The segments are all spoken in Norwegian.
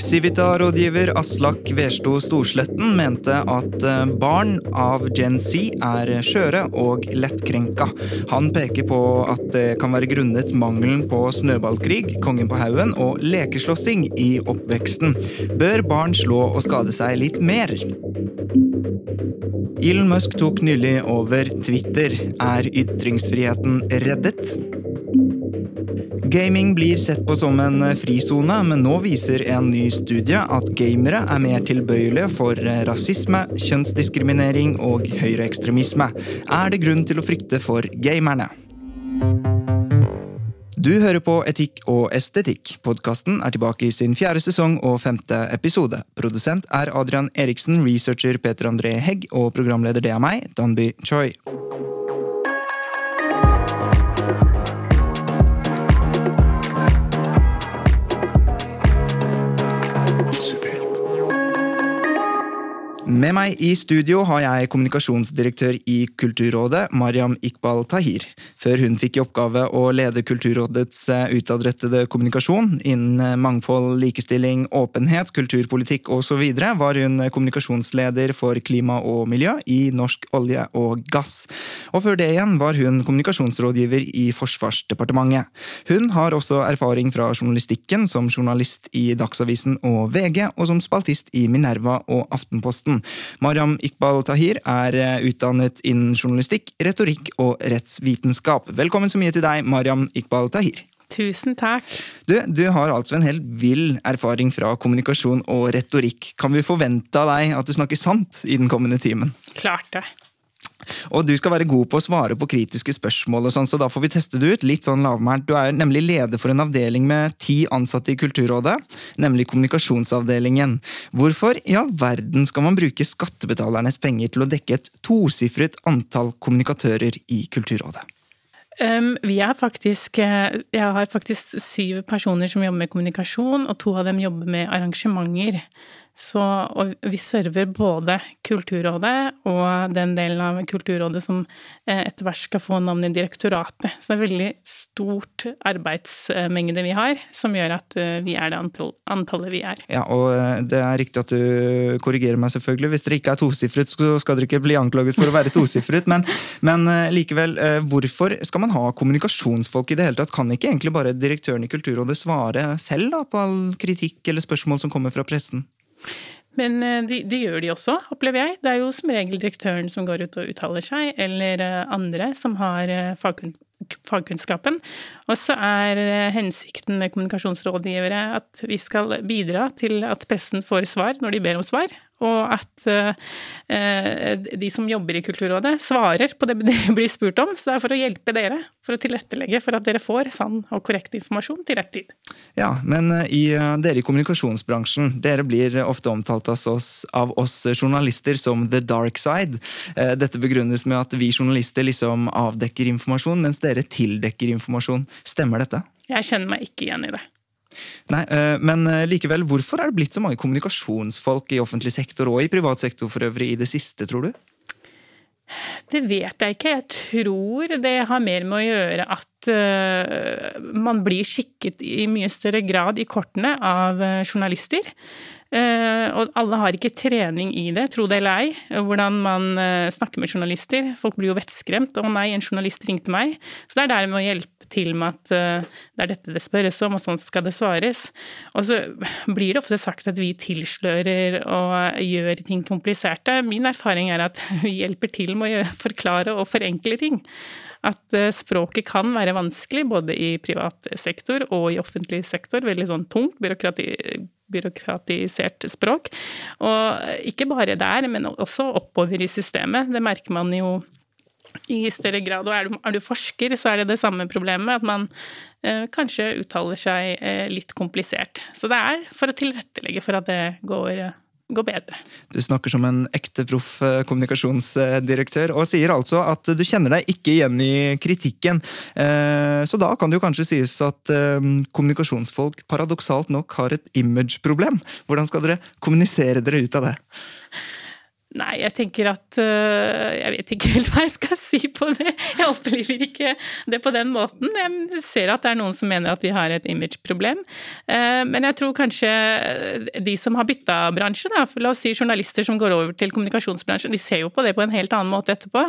Civita-rådgiver Aslak Versto Storsletten mente at eh, barn av Gen Z er skjøre og lettkrenka. Han peker på at det kan være grunnet mangelen på snøballkrig, Kongen på haugen og lekeslåssing i oppveksten. Bør barn slå og skade seg litt mer? Elon Musk tok nylig over Twitter. Er ytringsfriheten reddet? Gaming blir sett på som en frisone, men nå viser en ny studie at gamere er mer tilbøyelige for rasisme, kjønnsdiskriminering og høyreekstremisme. Er det grunn til å frykte for gamerne? Du hører på Etikk og estetikk. Podkasten er tilbake i sin fjerde sesong og femte episode. Produsent er Adrian Eriksen, researcher Peter André Hegg og programleder det er meg, Danby Choi. Med meg i studio har jeg kommunikasjonsdirektør i Kulturrådet, Mariam Iqbal Tahir. Før hun fikk i oppgave å lede Kulturrådets eh, utadrettede kommunikasjon innen eh, mangfold, likestilling, åpenhet, kulturpolitikk osv., var hun kommunikasjonsleder for klima og miljø i Norsk olje og gass. Og før det igjen var hun kommunikasjonsrådgiver i Forsvarsdepartementet. Hun har også erfaring fra journalistikken som journalist i Dagsavisen og VG, og som spaltist i Minerva og Aftenposten. Mariam Iqbal Tahir er eh, utdannet innen journalistikk, retorikk og rettsvitenskap. Velkommen så mye til deg, Mariam Iqbal Tahir. Tusen takk. Du, du har altså en helt vill erfaring fra kommunikasjon og retorikk. Kan vi forvente av deg at du snakker sant i den kommende timen? Klart det. Og du skal være god på å svare på kritiske spørsmål, og sånn, så da får vi teste det ut. Litt sånn lavmælt. Du er nemlig leder for en avdeling med ti ansatte i Kulturrådet, nemlig kommunikasjonsavdelingen. Hvorfor i all verden skal man bruke skattebetalernes penger til å dekke et tosifret antall kommunikatører i Kulturrådet? Um, vi er faktisk eh, Jeg har faktisk syv personer som jobber med kommunikasjon, og to av dem jobber med arrangementer. Så, vi server både Kulturrådet og den delen av Kulturrådet som eh, etter hvert skal få navnet direktoratet. Så det er veldig stort arbeidsmengde vi har, som gjør at eh, vi er det antallet vi er. Ja, og eh, det er riktig at du korrigerer meg, selvfølgelig. Hvis dere ikke er tosifret, så skal dere ikke bli anklaget for å være tosifret. Men, men likevel, hvorfor skal man ha kommunikasjonsfolk i det hele tatt? Kan ikke egentlig bare direktøren i Kulturrådet svare selv da, på all kritikk eller spørsmål som kommer fra pressen? Men det de gjør de også, opplever jeg. Det er jo som regel direktøren som går ut og uttaler seg, eller andre som har fagkun fagkunnskapen. Og så er hensikten med kommunikasjonsrådgivere at vi skal bidra til at pressen får svar når de ber om svar, og at eh, de som jobber i Kulturrådet, svarer på det de blir spurt om. Så det er for å hjelpe dere, for å tilrettelegge for at dere får sann og korrekt informasjon til rett tid. Ja, men i, dere i kommunikasjonsbransjen, dere blir ofte omtalt av oss, av oss journalister som the dark side. Dette begrunnes med at vi journalister liksom avdekker informasjon, mens dere tildekker informasjon. Stemmer dette? Jeg kjenner meg ikke igjen i det. Nei, Men likevel, hvorfor er det blitt så mange kommunikasjonsfolk i offentlig sektor og i privat sektor for øvrig i det siste, tror du? Det vet jeg ikke. Jeg tror det har mer med å gjøre at uh, man blir skikket i mye større grad i kortene av journalister. Og alle har ikke trening i det, tro det eller ei, hvordan man snakker med journalister. Folk blir jo vettskremt. 'Å nei, en journalist ringte meg'. Så det er der med å hjelpe til med at det er dette det spørres om, og sånn skal det svares. Og så blir det ofte sagt at vi tilslører og gjør ting kompliserte. Min erfaring er at vi hjelper til med å forklare og forenkle ting. At språket kan være vanskelig både i privat sektor og i offentlig sektor. Veldig sånn tungt, byråkrati, byråkratisert språk. Og ikke bare der, men også oppover i systemet. Det merker man jo i større grad. Og er du, er du, forsker, så er det det samme problemet, at man eh, kanskje uttaler seg eh, litt komplisert. Så det er for å tilrettelegge for at det går, går bedre. Du snakker som en ekte proff eh, kommunikasjonsdirektør, og sier altså at du kjenner deg ikke igjen i kritikken. Eh, så da kan det jo kanskje sies at eh, kommunikasjonsfolk paradoksalt nok har et imageproblem. Hvordan skal dere kommunisere dere ut av det? Nei, jeg tenker at uh, Jeg vet ikke helt hva jeg skal si på det. Jeg opplever ikke det på den måten. Jeg ser at det er noen som mener at vi har et imageproblem. Uh, men jeg tror kanskje de som har bytta bransje, da, la oss si journalister som går over til kommunikasjonsbransjen, de ser jo på det på en helt annen måte etterpå.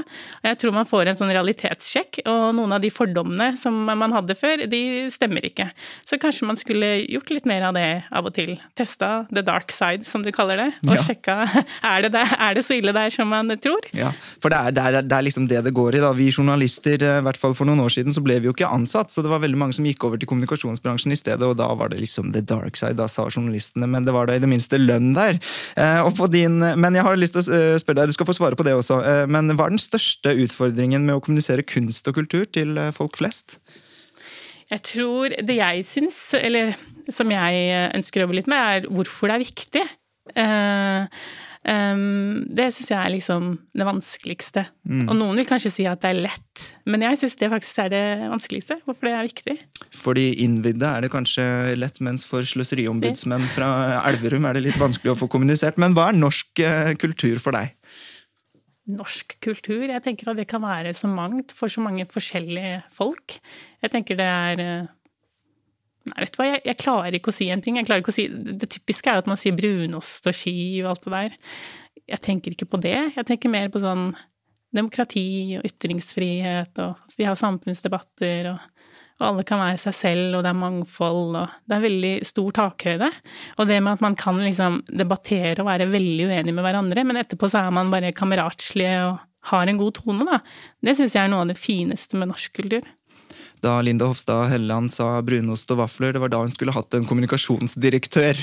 Jeg tror man får en sånn realitetssjekk, og noen av de fordommene som man hadde før, de stemmer ikke. Så kanskje man skulle gjort litt mer av det av og til. Testa the dark side, som du kaller det, og ja. sjekka er det det. Er det så ille der som man tror? Ja, for det er, det, er, det er, liksom det det går i. da. Vi journalister, eh, i hvert fall for noen år siden, så ble vi jo ikke ansatt. Så det var veldig mange som gikk over til kommunikasjonsbransjen i stedet, og da var det liksom the dark side, da sa journalistene. Men det var da i det minste lønn der. Eh, din, men jeg har lyst til å eh, spørre deg, du skal få svare på det også. Men hva er den største utfordringen med å kommunisere kunst og kultur til folk flest? Jeg tror det jeg syns, eller som jeg ønsker å jobbe litt med, er hvorfor det er viktig. Um, det syns jeg er liksom det vanskeligste. Mm. Og noen vil kanskje si at det er lett, men jeg syns det faktisk er det vanskeligste. Hvorfor det er viktig. For de innvidde er det kanskje lett, mens for sløseriombudsmenn fra Elverum er det litt vanskelig å få kommunisert. Men hva er norsk uh, kultur for deg? Norsk kultur? Jeg tenker at det kan være så mangt for så mange forskjellige folk. Jeg tenker det er uh, Nei, vet du hva, jeg, jeg, klarer ikke å si en ting. Jeg ikke å si, Det typiske er jo at man sier brunost og ski og alt det der. Jeg tenker ikke på det. Jeg tenker mer på sånn demokrati og ytringsfrihet, og vi har samfunnsdebatter, og, og, alle kan være seg selv, og det er mangfold, og det er veldig stor takhøyde. Og det med at man kan liksom debattere og være veldig uenig med hverandre, men etterpå så er man bare kameratslige og har en god tone, da. Det syns jeg er noe av det fineste med norsk kultur da Linda Hofstad Helleland sa brunost og vafler. Det var da hun skulle hatt en kommunikasjonsdirektør.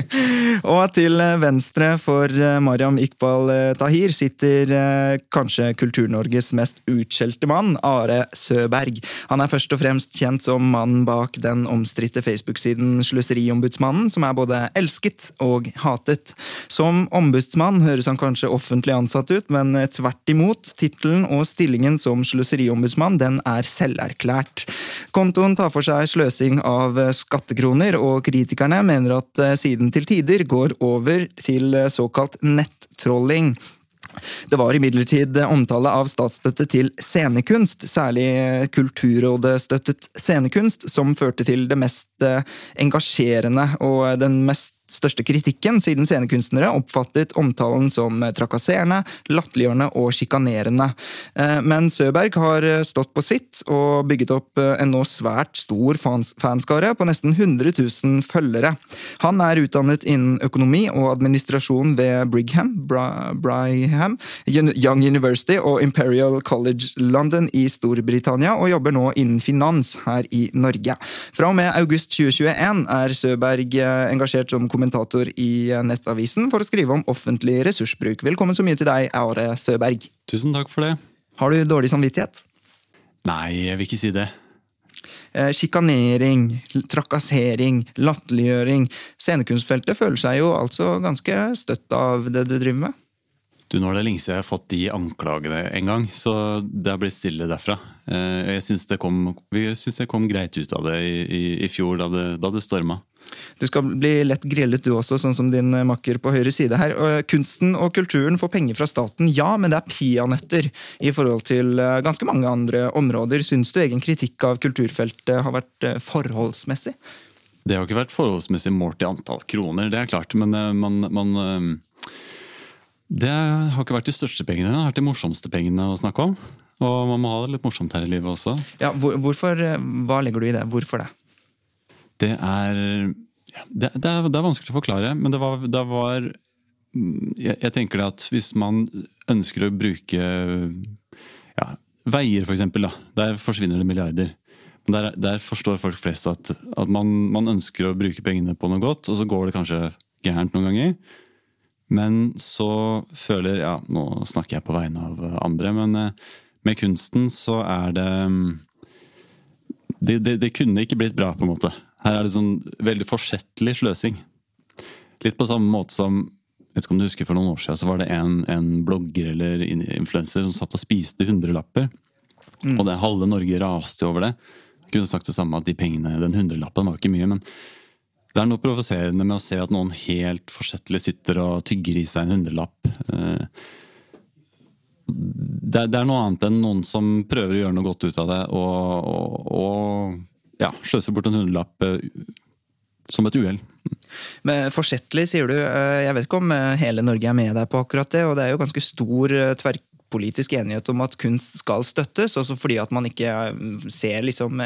og til venstre for eh, Mariam Iqbal eh, Tahir sitter eh, kanskje Kultur-Norges mest utskjelte mann, Are Søberg. Han er først og fremst kjent som mannen bak den omstridte Facebook-siden Sløseriombudsmannen, som er både elsket og hatet. Som ombudsmann høres han kanskje offentlig ansatt ut, men tvert imot. Tittelen og stillingen som sløseriombudsmann den er selverklært nært. Kontoen tar for seg sløsing av skattekroner, og kritikerne mener at eh, siden til tider går over til eh, såkalt nettrolling. Det var imidlertid omtale av statsstøtte til scenekunst, særlig Kulturrådet-støttet scenekunst, som førte til det mest eh, engasjerende og den mest største kritikken, siden scenekunstnere oppfattet omtalen som trakasserende, latterliggjørende og sjikanerende. Eh, men Søberg har stått på sitt og bygget opp eh, en nå svært stor fanskare på nesten 100 000 følgere. Han er utdannet innen økonomi og administrasjon ved Brigham, Brigham Young University og Imperial College London i Storbritannia, og jobber nå innen finans her i Norge. Fra og med august 2021 er Søberg eh, engasjert som kommentator kommentator i Nettavisen for å skrive om offentlig ressursbruk. Velkommen så mye til deg, Are Søberg. Tusen takk for det. Har du dårlig samvittighet? Nei, jeg vil ikke si det. Eh, Sjikanering, trakassering, latterliggjøring. Scenekunstfeltet føler seg jo altså ganske støtt av det du driver med? Du, Nå er det lenge siden jeg har fått de anklagene en gang, så det har blitt stille derfra. Eh, jeg syns det, det, kom greit ut av det i, i, i fjor, da det, da det storma. Du skal bli lett grillet du også, sånn som din eh, makker på høyre side her. Kunsten og kulturen får penger fra staten, ja, men det er peanøtter i forhold til eh, ganske mange andre områder. Syns du egen kritikk av kulturfeltet har vært eh, forholdsmessig? Det har ikke vært forholdsmessig målt i antall kroner, det er klart. Men man, man Det har ikke vært de største pengene, det har vært de morsomste pengene å snakke om. Og man må ha det litt morsomt her i livet også. Ja, hvorfor, Hva legger du i det? Hvorfor det? Det er, det, det er, det er vanskelig å forklare, men det var, det var mm, jeg, jeg, tenker at hvis man ønsker å bruke ja, veier, f.eks., der forsvinner det milliarder. Men der, der forstår folk flest at, at man, man, ønsker å bruke pengene på noe godt, og så går det kanskje gærent noen ganger. Men så føler Ja, nå snakker jeg på vegne av andre, men, med kunsten så er det mm, det, det det kunne ikke blitt bra, på en måte. Her er det sånn veldig forsettlig sløsing. Litt på samme måte som vet ikke om du husker For noen år siden så var det en, en blogger eller influenser som satt og spiste hundrelapper. Og det halve Norge raste over det. Jeg kunne sagt det samme at de pengene, den hundrelappen var ikke mye, men det er noe provoserende med å se at noen helt forsettlig sitter og tygger i seg en hundrelapp. Eh, det er noe annet enn noen som prøver å gjøre noe godt ut av det, og, og, og ja, sløser bort en hundrelapp eh, som et uhell. Men forsettlig, sier du. Eh, Jeg vet ikke om eh, hele Norge er med deg på akkurat det, og det er jo ganske stor tverrpolitisk enighet om at kunst skal støttes, også fordi at man ikke ser liksom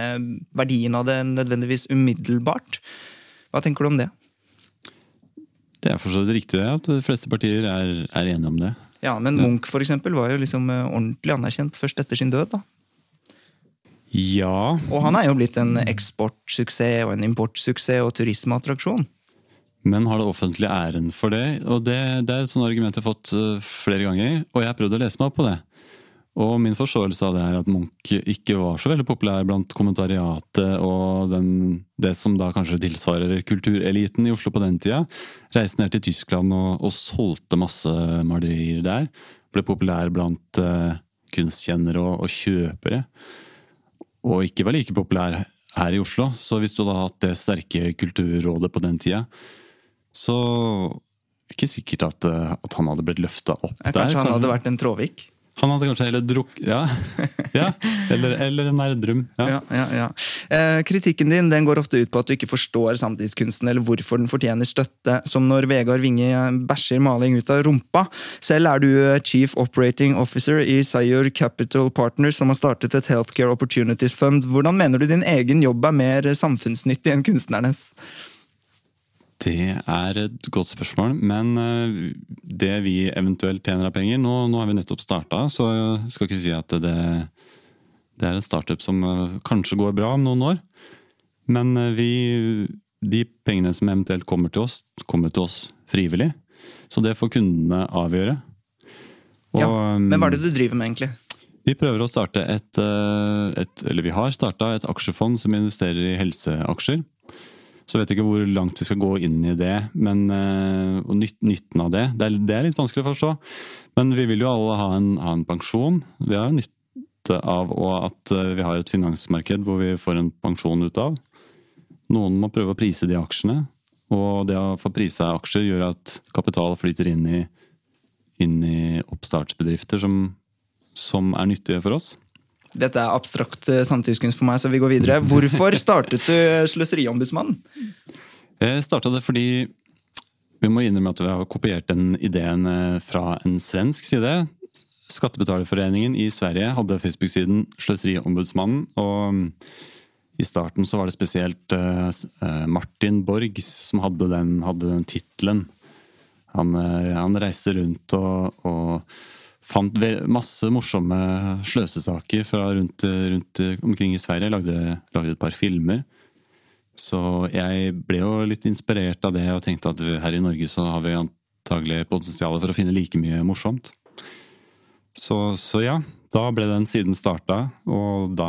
verdien av det nødvendigvis umiddelbart. Hva tenker du om det? Det er for så vidt riktig at de fleste partier er, er enige om det. Ja, men Munch for eksempel var jo liksom ordentlig anerkjent først etter sin død. da. Ja, Og han er jo blitt en eksportsuksess og en importsuksess og turismeattraksjon. men har det offentlige æren for det? Og det, det er et sånt argument jeg har fått eh, flere ganger, og jeg har prøvd å lese meg opp på det. Og min forståelse av det er at Munch ikke var så veldig populær blant kommentariatet og den, det som da kanskje tilsvarer kultureliten i Oslo på den tida. Reiste ned til Tyskland og, og solgte masse malerier der. Ble populær blant uh, kunstkjennere og, og kjøpere. Og ikke var like populær her i Oslo. Så hvis du hadde hatt det sterke kulturrådet på den tida, så er det ikke sikkert at, eh, at han hadde blitt løfta opp Ja, der. Kanskje han hadde vært en Tråvik? Han hadde kanskje heller drukket Ja. ja. Eller, eller en Nerdrum. Ja. Ja. Eh, kritikken din den går ofte ut på at du ikke forstår samtidskunsten eller hvorfor den fortjener støtte, som når Vegard Winge bæsjer maling ut av rumpa. Selv er du eh, chief operating officer i Sayur Capital Partners, som har startet et Healthcare Opportunities Fund. Hvordan mener du din egen jobb er mer samfunnsnyttig enn kunstnernes? Det er et godt spørsmål, men eh, det vi eventuelt tjener av penger Nå, nå har vi nettopp starta, så jeg skal ikke si at det, det er en startup som eh, kanskje går bra om noen år. Men eh, vi De pengene som eventuelt kommer til oss, kommer til oss frivillig. Så det får kundene avgjøre. Og, Ja, men hva er det du driver med, egentlig? Vi prøver å starte et, et Eller vi har starta et aksjefond som investerer i helseaksjer. Så jeg vet ikke hvor langt vi skal gå inn i det, men, eh, og nyt, nytten av det. Det er, det er litt vanskelig å forstå. Men vi vil jo alle ha en, ha en pensjon. Vi har jo nytte av at eh, vi har et finansmarked hvor vi får en pensjon ut av. Noen må prøve å prise de aksjene, og det å få prisa aksjer gjør at kapital flyter inn i, inn i oppstartsbedrifter som, som er nyttige for oss. Dette er abstrakt eh, samtidskunst for meg, så vi går videre. Hvorfor startet du Sløseriombudsmannen? Jeg starta det fordi vi må innrømme at vi har kopiert den ideen eh, fra en svensk side. Skattebetalerforeningen i Sverige hadde Facebook-siden Sløseriombudsmannen. Og i starten så var det spesielt eh, eh, Martin Borg som hadde den, hadde den tittelen. Han, eh, han reiste rundt og, og fant masse morsomme sløsesaker fra rundt, rundt omkring i Sverige. Lagde, lagde et par filmer. Så jeg ble jo litt inspirert av det og tenkte at her i Norge så har vi antagelig potensial for å finne like mye morsomt. Så, så ja, da ble den siden starta, og da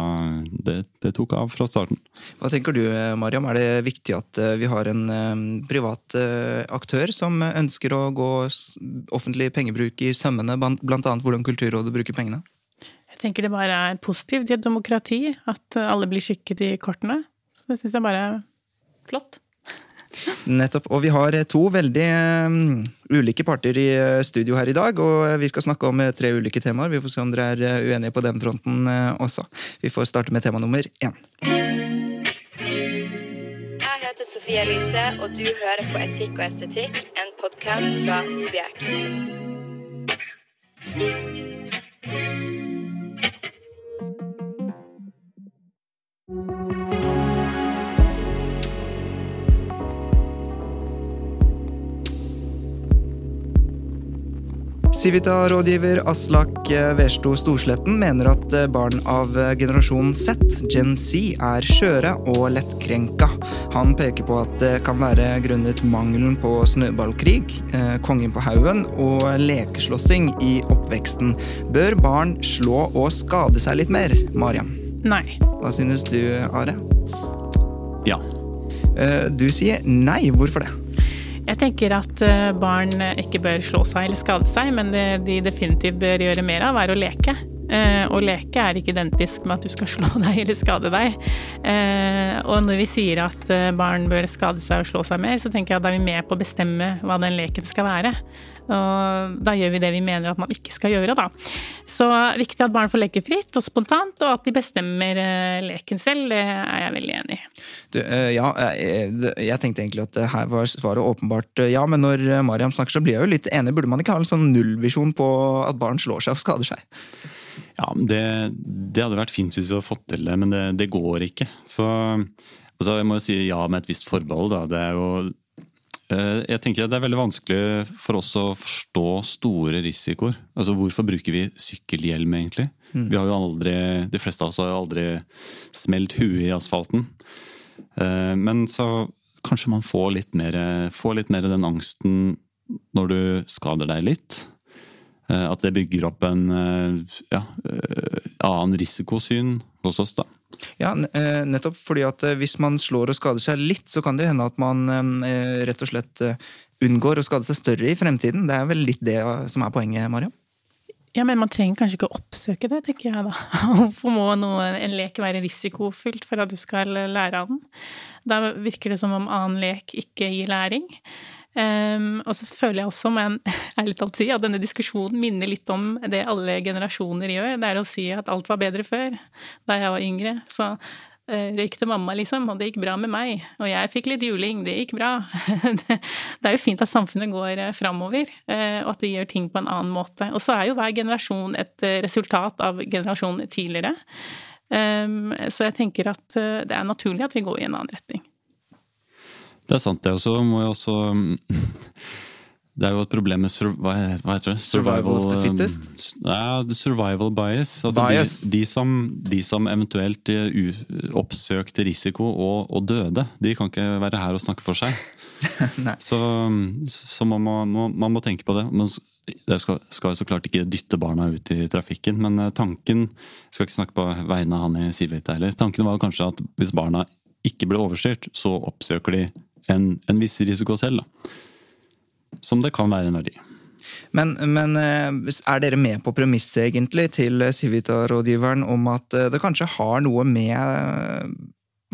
det, det tok av fra starten. Hva tenker du, eh, Mariam? Er det viktig at eh, vi har en eh, privat aktør som ønsker å gå offentlig pengebruk i sømmene, bl.a. hvordan Kulturrådet bruker pengene? Jeg tenker det bare er positivt i et demokrati at alle blir skikket i kortene. Så det syns jeg bare er flott. Nettopp. Og vi har eh, to veldig eh, ulike parter i eh, studio her i dag, og vi skal snakke om tre ulike temaer. Vi får se om dere er uenige på den fronten også. Vi får starte med tema nummer én. Jeg heter Sofie Elise, og du hører på Etikk og estetikk, en podkast fra Subjekt. Civita-rådgiver Aslak Versto Storsletten mener at barn av generasjon Z, Gen Z, er skjøre og lettkrenka. Han peker på at det kan være grunnet mangelen på snøballkrig, eh, Kongen på haugen og lekeslåssing i oppveksten. Bør barn slå og skade seg litt mer, Mariam? Nei. Hva synes du, Are? Ja. Eh, Du sier nei. Hvorfor det? Jeg tenker at eh, barn ikke bør slå seg eller skade seg, men det de definitivt bør gjøre mer av, er å leke. Eh, Å leke er ikke identisk med at du skal slå deg eller skade deg. Eh, Og når vi sier at eh, barn bør skade seg og slå seg mer, så tenker jeg at da er vi med på å bestemme hva den leken skal være. Og da gjør vi det vi mener at man ikke skal gjøre, da. Så viktig at barn får leke fritt og spontant, og at de bestemmer leken selv. Det er jeg veldig enig i. Du, ja, jeg tenkte egentlig at her var svaret åpenbart ja, men når Mariam snakker, så blir jeg jo litt enig. Burde man ikke ha en sånn nullvisjon på at barn slår seg og skader seg? Ja, det, det hadde vært fint hvis vi hadde fått til det, men det, det går ikke. Så altså, jeg må jo si ja med et visst forbehold. Da. Det er jo eh, Jeg tenker det er veldig vanskelig for oss å forstå store risikoer. Altså Hvorfor bruker vi sykkelhjelm, egentlig? Vi har jo aldri, De fleste av oss har jo aldri smelt huet i asfalten. Eh, Men så kanskje man får litt mer, får litt mer den angsten når du skader deg litt. Eh, At det bygger opp en eh, ja, eh, annen risikosyn hos oss, da. Ja, nettopp fordi at hvis man slår og skader seg litt, så kan det hende at man rett og slett unngår å skade seg større i fremtiden. Det er vel litt det som er poenget, Mariam? Ja, men man trenger kanskje ikke å oppsøke det, tenker jeg da. Hvorfor må noe, en lek være risikofylt for at du skal lære av den? Da virker det som om annen lek ikke gir læring. Ehm, og så føler jeg også, jeg ærlig talt si, at denne diskusjonen minner litt om det alle generasjoner gjør. Det er å si at alt var bedre før, da jeg var yngre. Så uh, røykte mamma, liksom, og det gikk bra med meg. Og jeg fikk litt juling, det gikk bra. det, er jo fint at samfunnet går eh, framover, uh, og at vi gjør ting på en annen måte. Og så er jo hver generasjon et eh, resultat av generasjonen tidligere. Um, så jeg tenker at eh, det er naturlig at vi går i en annen retning. Det er sant, det. Og så må jeg også Det er jo et problem med sur, hva, heter- det? Survival of the fittest? Ja, survival bias. Altså Bias. De, de, som, de som eventuelt eh, oppsøkte risiko og, og døde, de kan ikke være her og snakke for seg. Så så man, må, må, man må tenke på det. Man skal, skal så klart ikke dytte barna ut i trafikken, men eh, tanken Jeg skal ikke snakke på vegne av han i Sivita heller. Tanken var kanskje at hvis barna ikke ble overstyrt, så oppsøker de en, en viss risiko selv. da. Som det kan være en verdi. Men, men eh, er dere med på premisset egentlig til Civita-rådgiveren om at eh, det kanskje har noe med eh,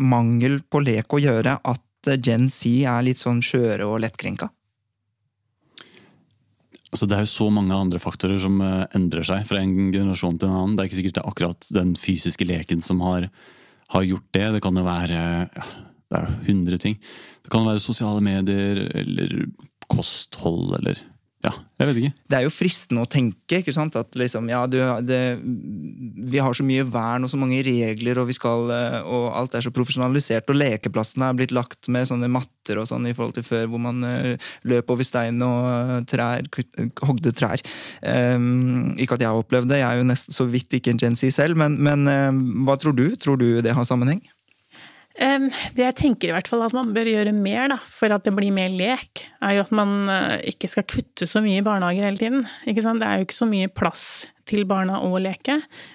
mangel på lek å gjøre at Gen Z er litt sånn skjøre og lettkrenka? Altså, det er jo så mange andre faktorer som endrer seg fra en generasjon til en annen. Det er ikke sikkert det er akkurat den fysiske leken som har, har gjort det. Det kan jo være ja, det er jo hundre ting. Det kan være sosiale medier eller kosthold eller Ja, jeg vet ikke. Det er jo fristende å tenke, ikke sant? At liksom, ja, du, det, vi har så mye vern og så mange regler, og, skal, eh, og alt er så profesjonalisert, og lekeplassene er blitt lagt med sånne matter og sånn i forhold til før, hvor man eh, løp over stein og eh, trær, hogde trær. Um, ikke at jeg har opplevd det, jeg er jo nesten så vidt ikke en Gen Z selv, men, men eh, hva tror du? Tror du det har sammenheng? Det jeg tenker i hvert fall at man bør gjøre mer da, for at det blir mer lek, er jo at man eh, ikke skal kutte så mye i barnehager hele tiden. Det er jo ikke så mye plass til barna å leke,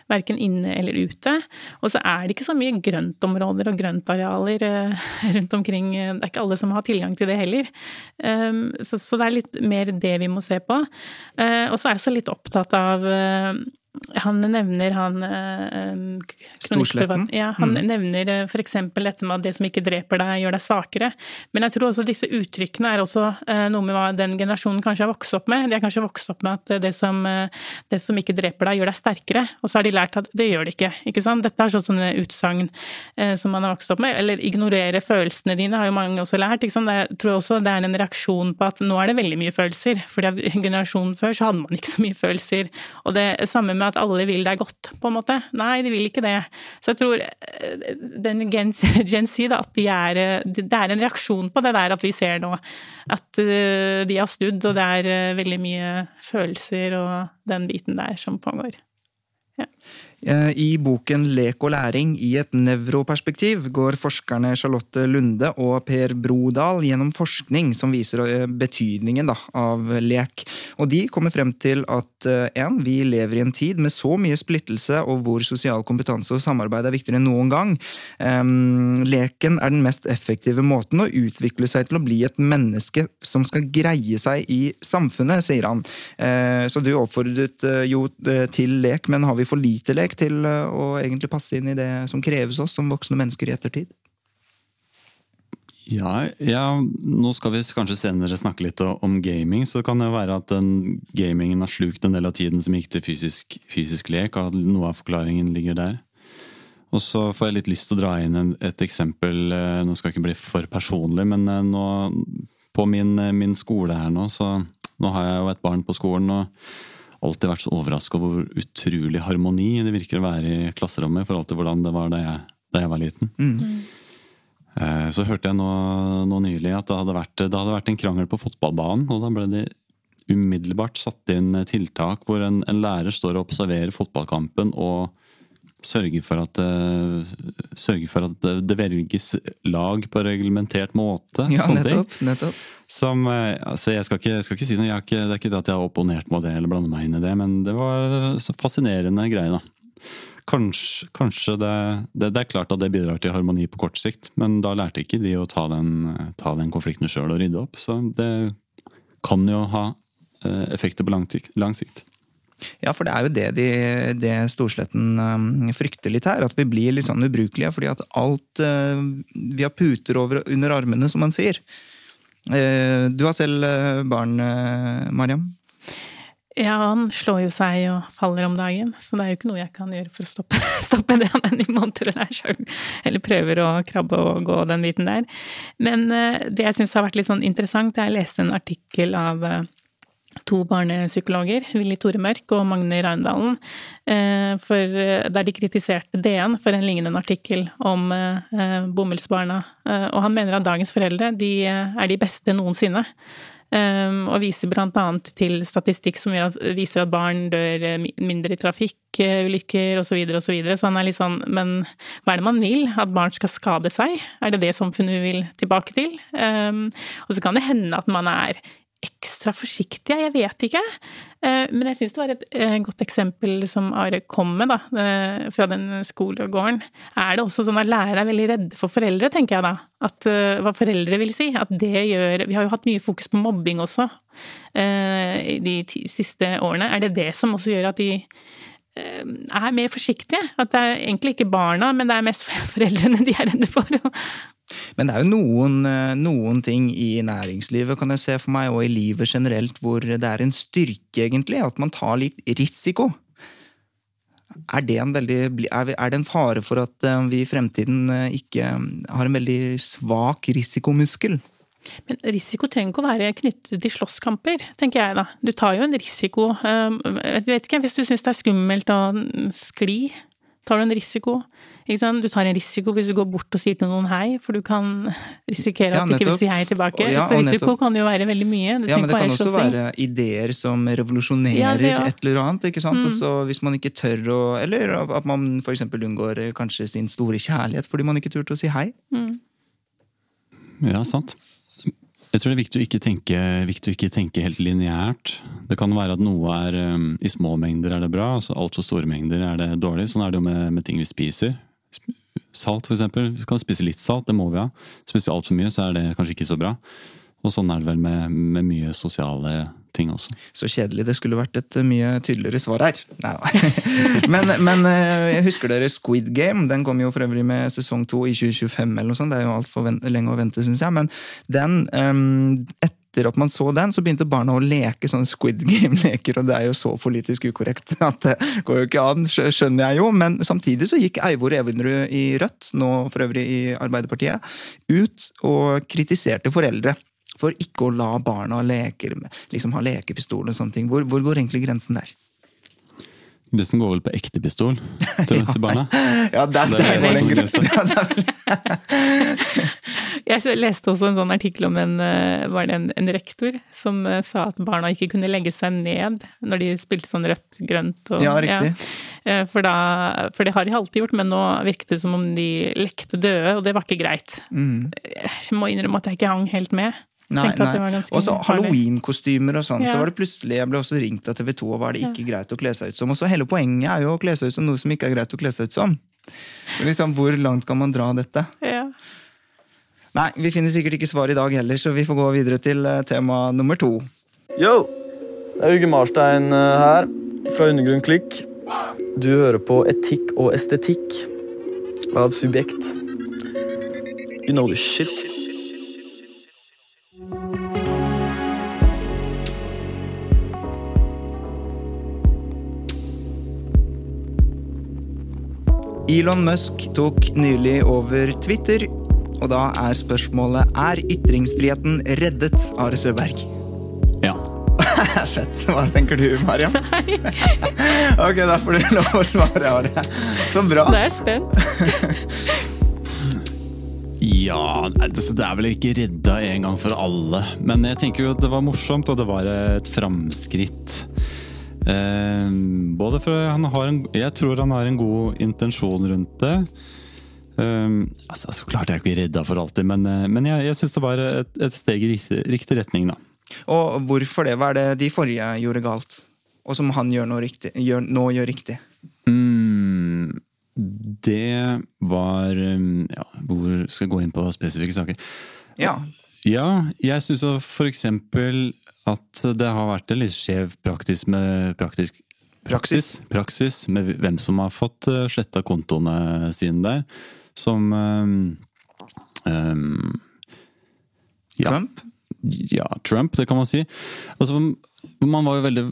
verken inne eller ute. Og så er det ikke så mye grøntområder og grøntarealer eh, rundt omkring. Det er ikke alle som har tilgang til det heller. Så, det er litt mer det vi må se på. Eh, Og så er jeg så litt opptatt av han nevner han eh, Storsletten? Ja, han nevner f.eks. for eksempel dette med at det som ikke dreper deg, gjør deg svakere. Men jeg tror også disse uttrykkene er også eh, noe med hva den generasjonen kanskje har vokst opp med. De har kanskje vokst opp med at eh, det som, eh, det som ikke dreper deg, gjør deg sterkere. Og så har de lært at det gjør det ikke. ikke sant? Dette er sånne utsagn eh, som man har vokst opp med. Eller ignorere følelsene dine, har jo mange også lært. ikke sant? Jeg tror også det er en reaksjon på at nå er det veldig mye følelser. fordi generasjonen før så hadde man ikke så mye følelser. Og det samme med at alle vil deg godt, på en måte. Nei, de vil ikke det. Så jeg tror eh, den Gen, Z, at de er, eh, det er en reaksjon på det der at vi ser nå at eh, de har snudd, og det er veldig mye følelser og den biten der som pågår. Ja. Eh, I boken Lek og læring i et nevroperspektiv går forskerne Charlotte Lunde og Per Brodal gjennom forskning som viser eh, betydningen da, av lek. Og de kommer frem til at eh, en, vi lever i en tid med så mye splittelse og hvor sosial kompetanse og samarbeid er viktigere enn noen gang. Um, leken er den mest effektive måten å utvikle seg til å bli et menneske som skal greie seg i samfunnet, sier han. Uh, så du oppfordret uh, jo til lek, men har vi for lite lek? Til eh, å egentlig passe inn i det som kreves oss som voksne mennesker i ettertid? Ja, ja, nå skal vi kanskje senere snakke litt om gaming. Så det kan jo være at den gamingen har slukt en del av tiden som gikk til fysisk, fysisk lek, og at noe av forklaringen ligger der. Og så får jeg litt lyst til å dra inn et eksempel, eh, nå skal jeg ikke bli for personlig, men eh, nå på min, min skole her nå, så nå har jeg jo et barn på skolen. og alltid vært så overraska over hvor utrolig harmoni det virker å være i klasserommet i forhold til hvordan det var da jeg, da jeg var liten. Mm. Eh, så hørte jeg nå, nå, nylig at det hadde, vært, det hadde vært en krangel på fotballbanen. og da ble det umiddelbart satt inn tiltak hvor en, en lærer står og observerer fotballkampen og sørger for at, uh, sørger for at det velges lag på reglementert måte. Ja, nettopp, nettopp. Som, eh, altså jeg, skal ikke, jeg, skal ikke, si noe, ikke, Det er ikke det at jeg har opponert mot det eller blander meg inn i det, men det var så fascinerende greie, da. Kanskje, kanskje det, det, det, er klart at det bidrar til harmoni på kort sikt, men da lærte ikke de å ta den, ta den konflikten sjøl og rydde opp. Så det kan jo ha eh, effekter på lang, lang sikt. Ja, for det er jo det, de, det Storsletten um, frykter litt her. At vi blir litt sånn ubrukelige. Fordi at alt uh, Vi har puter over under armene, som man sier. Eh, du har selv eh, barn, eh, Mariam? Ja, han slår jo seg og faller om dagen, så det er jo ikke noe jeg kan gjøre for å stoppe, stoppe det han enn i og lærer sjøl. Eller prøver å krabbe og gå den biten der. Men det jeg syns har vært litt sånn interessant, er jeg leste en artikkel av to barnepsykologer, Willy Tore Mørk og Magne Raundalen, eh, eh, der de kritiserte DN for en lignende artikkel om eh, bomullsbarna. Og han mener at dagens foreldre de er de beste noensinne. Og viser annet til statistikk som viser at barn dør mindre i trafikkulykker osv. Så, videre. så han er litt sånn Men hva er det man vil? At barn skal skade seg? Er det det samfunnet vi vil tilbake til? Og så kan det hende at man er ekstra forsiktige, jeg vet ikke. Eh, men jeg syns det var et eh, godt eksempel som Are kom med, da, eh, fra den skolegården. Er det også sånn at lærere er veldig redde for foreldre, tenker jeg da? At hva foreldre vil si. At det gjør Vi har jo hatt mye fokus på mobbing også de siste årene. Er det det som også gjør at de er mer forsiktige? At det er egentlig ikke barna, men det er mest foreldrene de er redde for. Men det er jo noen, eh, noen, ting i næringslivet kan jeg se for meg, og i livet generelt, hvor det er en styrke, egentlig, at man tar litt risiko. Er det en, veldig, er det en fare for at eh, vi i fremtiden eh, ikke har en veldig svak risikomuskel? Men risiko trenger ikke å være knyttet til slåsskamper, tenker jeg da. Du tar jo en risiko. Jeg vet ikke, hvis du syns det er skummelt å skli, tar du en risiko. Du tar en risiko hvis du går bort og sier til noen hei, for du kan risikere at ja, de ikke vil si hei tilbake. Ja, så risiko kan jo være veldig mye. Det ja, men det kan også være ideer som revolusjonerer ja, et eller annet. ikke sant? Mm. Også hvis man ikke tør å Eller at man f.eks. unngår kanskje sin store kjærlighet fordi man ikke turte å si hei. Mm. Ja, sant. Jeg tror det er viktig å ikke tenke, å ikke tenke helt lineært. Det kan være at noe er um, I små mengder er det bra, altså altfor store mengder er det dårlig. Sånn er det jo med, med ting vi spiser. Salt, eksempel. Vi kan spise litt salt, det må vi ha. Spiser vi altfor mye, så er det kanskje ikke så bra. Og sånn er det vel med, med, mye sosiale ting også. Så kjedelig. Det skulle vært et mye tydeligere svar her. Nei da. men, men, eh, jeg husker dere Squid Game. Den kom jo for øvrig med sesong to i 2025 eller noe sånt. Det er jo altfor lenge å vente, syns jeg. Men den, um, etter at man så den, så begynte barna å leke sånne Squid Game-leker, og det er jo så politisk ukorrekt at det går jo ikke an, skjønner jeg jo. Men samtidig så gikk Eivor Evenrud i Rødt, nå for øvrig i Arbeiderpartiet, ut og kritiserte foreldre for ikke å la barna leke, liksom ha lekepistol og sånne ting. Hvor, hvor går egentlig grensen der? Resten går vel på ekte pistol til, til barna. Ja, der, Det er der går det den som grensen. Ja, det er vel- Jeg leste også en sånn artikkel om en, eh, var det en, en rektor som eh, sa at barna ikke kunne legge seg ned når de spilte sånn rødt, grønt og Ja, riktig. Ja. For, da, for det har de alltid gjort, men nå virket det som om de lekte døde, og det var ikke greit. Mm. Jeg må innrømme at jeg ikke hang helt med. Nei, nei. Og så halloween-kostymer og sånn. Ja. Så var det plutselig, Jeg ble også ringt av TV 2, og var det ikke greit å kle seg ut som? Og så hele poenget er jo å kle seg ut som noe som ikke er greit å kle seg ut som. Liksom, Hvor langt kan man dra dette? Ja. Nei, vi finner sikkert ikke svar i dag heller, så vi får gå videre til eh, tema nummer to. Yo! Det er Uge Marstein eh, her, fra Undergrunn Klikk. Du hører på Etikk og estetikk av Subjekt. You know the shit. Elon Musk tok nylig over Twitter, og da er spørsmålet er ytringsfriheten reddet, Are Søberg? Ja. Fett. Hva tenker du, Mariam? ok, da får du lov å svare, Are. Så bra. Da er jeg spent. Ja, det det er vel ikke redda en gang for alle. Men jeg tenker jo at det var morsomt, og det var et framskritt. Eh, både for han har en, Jeg tror han har en god intensjon rundt det. Eh, altså, så klart jeg er ikke redda for alltid, men, eh, men jeg, jeg syns det var et, et steg i riktig, riktig retning, da. Og hvorfor det? Hva er det de forrige gjorde galt? Og som han gjør nå, riktig, gjør, nå gjør riktig? Mm, det var um, Ja, hvor skal jeg gå inn på spesifikke saker? Ja. Ja, jeg syns for eksempel at det har vært en litt skjev praksis med praktisk Praksis. praksis med hvem som har fått uh, sletta kontoene sine der. Som um, ja, Trump? ja, Trump, det kan man si. Altså, man var jo veldig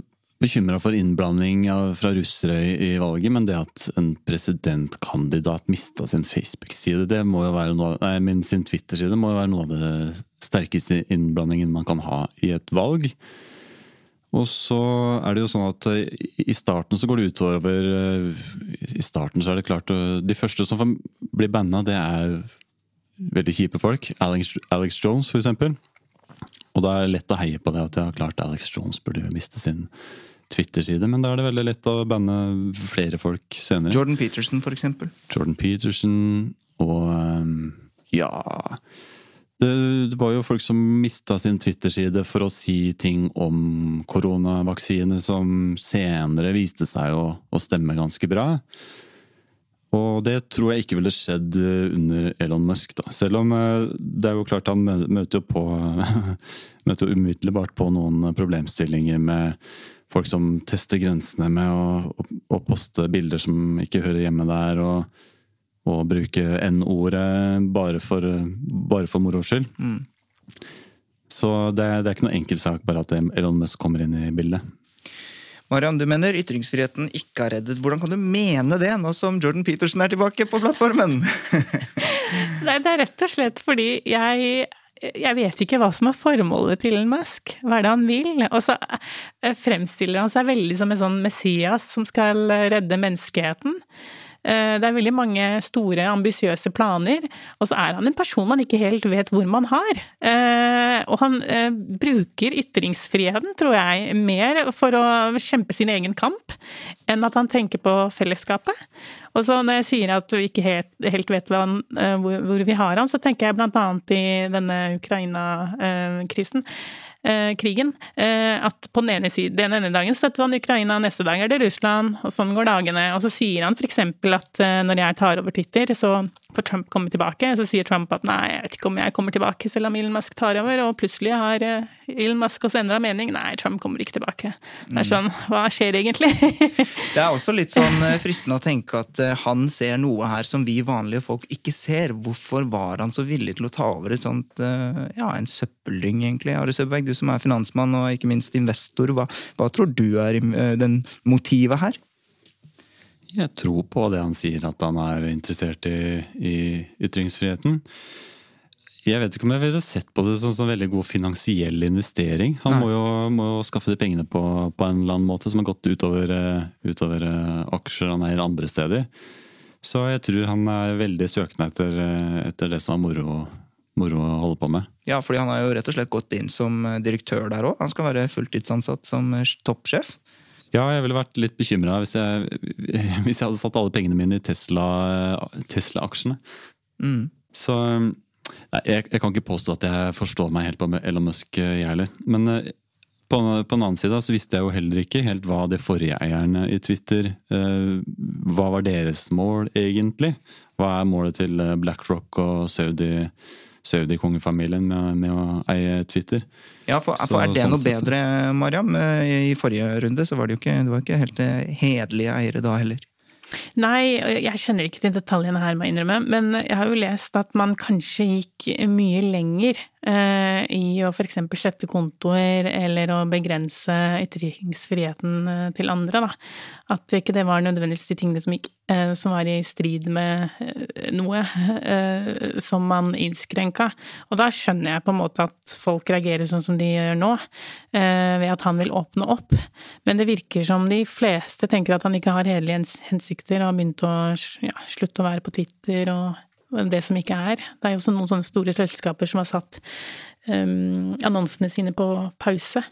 bekymra for innblanding fra russere i, i valget, men det at en presidentkandidat mista sin Facebook-side, det må jo være noe, nei, min sin Twitter-side må jo være noe av det sterkeste innblandingen man kan ha i et valg. Og så er det jo sånn at eh, i starten så går det utover eh, I starten så er det klart De første som blir bli banna, det er veldig kjipe folk. Alex, Alex Jones, for eksempel. Og da er det lett å heie på det at ja, klart Alex Jones burde miste sin Twitter-side, men da er det veldig lett å banne flere folk senere. Jordan Peterson, for eksempel. Jordan Peterson og um, ja det, var jo folk som mista sin Twitter-side for å si ting om koronavaksine som senere viste seg å, å stemme ganske bra. Og det tror jeg ikke ville skjedd eh, under Elon Musk, da. Selv om eh, det er jo klart han møter jo på Møter jo umiddelbart på noen problemstillinger med folk som tester grensene med å, å, å poste bilder som ikke hører hjemme der, og, og bruke N-ordet bare for, bare for moro skyld. Så det, det er ikke noe enkel sak bare at Elon Musk kommer inn i bildet. Mariam, du mener ytringsfriheten ikke er reddet. Hvordan kan du mene det, nå som Jordan Peterson er tilbake på plattformen? Nei, det er rett og slett fordi jeg jeg vet ikke hva som er formålet til Elon Musk. Hva er det han vil? Og så eh, fremstiller han seg veldig som en sånn Messias som skal redde menneskeheten. Eh, Det er veldig mange store, ambisiøse planer, og så er han en person man ikke helt vet hvor man har. Eh, Og han eh, bruker ytringsfriheten, tror jeg, mer for å kjempe sin egen kamp enn at han tenker på fellesskapet. Og så når jeg sier at vi ikke helt, vet hvor vi har han, så tenker jeg blant annet i denne Ukraina-krisen. Eh, krigen. eh, At på den ene, siden, den ene dagen støtter han Ukraina, neste dag er det Russland, og sånn går dagene. Og så sier han f.eks. at eh, når jeg tar over Twitter, så får Trump komme tilbake. Så sier Trump at nei, jeg vet ikke om jeg kommer tilbake selv om Elon Musk tar over. Og plutselig har eh, Elon Musk også endra mening. Nei, Trump kommer ikke tilbake. Det er sånn, hva skjer egentlig? Det er også litt sånn eh, fristende å tenke at eh, han ser noe her som vi vanlige folk ikke ser. Hvorfor var han så villig til å ta over et sånt, ja, en søppeldyng, egentlig? Are Søberg, du som er finansmann og ikke minst investor, hva, hva tror du er den motivet her? Jeg tror på det han sier, at han er interessert i, i ytringsfriheten. Jeg vet ikke om jeg ville sett på det som, en veldig god finansiell investering. Han må jo, må jo skaffe de pengene på, på en eller annen måte som har gått utover, eh, utover eh, aksjer han eier andre steder. Så jeg tror han er veldig søkende etter, eh, etter det som er moro, moro å holde på med. Ja, fordi han har jo rett og slett gått inn som direktør der òg. Han skal være fulltidsansatt som toppsjef. Ja, jeg ville vært litt bekymra hvis, hvis jeg hadde satt alle pengene mine i Tesla- Tesla-aksjene. Mm. Så nei, jeg, jeg kan ikke påstå at jeg forstår meg helt på Elon Musk, eh, jeg heller. Men eh, på, på den annen side så visste jeg jo heller ikke helt hva de forrige eierne i Twitter eh, Hva var deres mål, egentlig? Hva er målet til eh, BlackRock og Saudi, Saudi-kongefamilien med, med å eie Twitter? Ja, for, Så- for er det sånn noe sett bedre, Mariam? Eh, I forrige runde så var det jo ikke, det var ikke helt eh, hederlige eiere da heller. Nei, jeg kjenner ikke til detaljene her, må jeg innrømme, men jeg har jo lest at man kanskje gikk mye lenger i å f.eks. slette kontoer eller å begrense ytringsfriheten eh, til andre, da. At ikke det var nødvendigvis de tingene som, gikk, eh, som var i strid med eh, noe eh, som man innskrenka. Og da skjønner jeg på en måte at folk reagerer sånn som de gjør nå, eh, ved at han vil åpne opp. Men det virker som de fleste tenker at han ikke har hederlige hensikter og har begynt å ja, slutte å være på Twitter og det som ikke er. Det er jo også noen sånne store selskaper som har satt um, annonsene sine på pause.